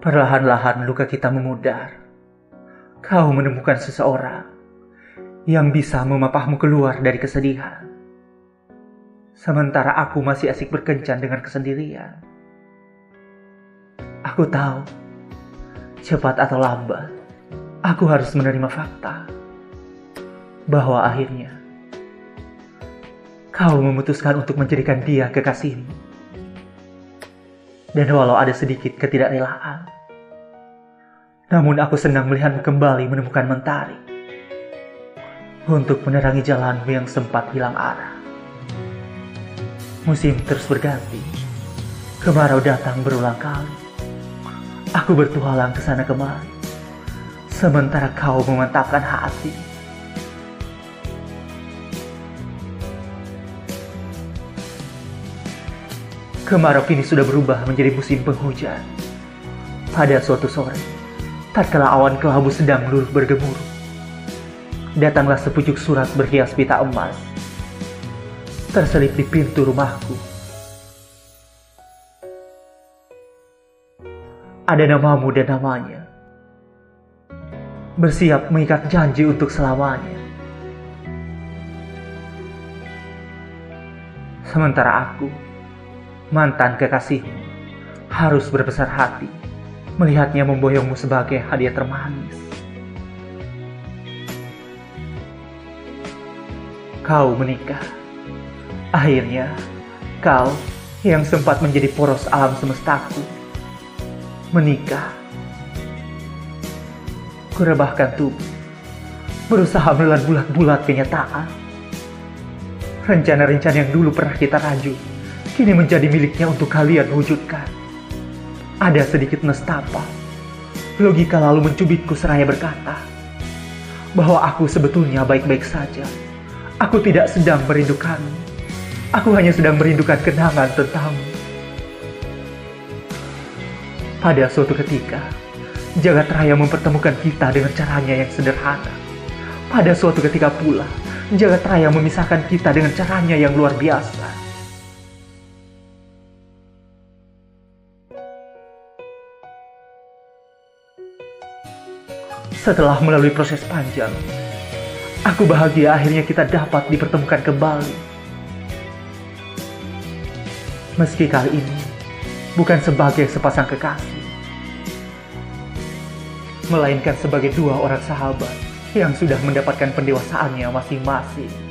Perlahan-lahan luka kita memudar. Kau menemukan seseorang yang bisa memapahmu keluar dari kesedihan. Sementara aku masih asik berkencan dengan kesendirian. Aku tahu, cepat atau lambat, aku harus menerima fakta bahwa akhirnya kau memutuskan untuk menjadikan dia kekasihmu. Dan walau ada sedikit ketidakrelaan, namun aku senang melihatmu kembali menemukan mentari untuk menerangi jalanmu yang sempat hilang arah. Musim terus berganti, kemarau datang berulang kali. Aku bertualang ke sana kemari, sementara kau memantapkan hati. Kemarau kini sudah berubah menjadi musim penghujan. Pada suatu sore, tatkala awan kelabu sedang luluh bergemuruh, datanglah sepucuk surat berhias pita emas. Terselip di pintu rumahku. Ada namamu dan namanya. Bersiap mengikat janji untuk selamanya. Sementara aku mantan kekasihmu harus berbesar hati melihatnya memboyongmu sebagai hadiah termanis. Kau menikah. Akhirnya, kau yang sempat menjadi poros alam semestaku menikah. Kurebahkan tubuh, berusaha menelan bulat-bulat kenyataan. Rencana-rencana yang dulu pernah kita raju kini menjadi miliknya untuk kalian wujudkan. Ada sedikit nestapa. Logika lalu mencubitku seraya berkata bahwa aku sebetulnya baik-baik saja. Aku tidak sedang merindukanmu. Aku hanya sedang merindukan kenangan tentangmu. Pada suatu ketika, jagat raya mempertemukan kita dengan caranya yang sederhana. Pada suatu ketika pula, jagat raya memisahkan kita dengan caranya yang luar biasa. Setelah melalui proses panjang, aku bahagia akhirnya kita dapat dipertemukan kembali. Meski kali ini bukan sebagai sepasang kekasih, melainkan sebagai dua orang sahabat yang sudah mendapatkan pendewasaannya masing-masing.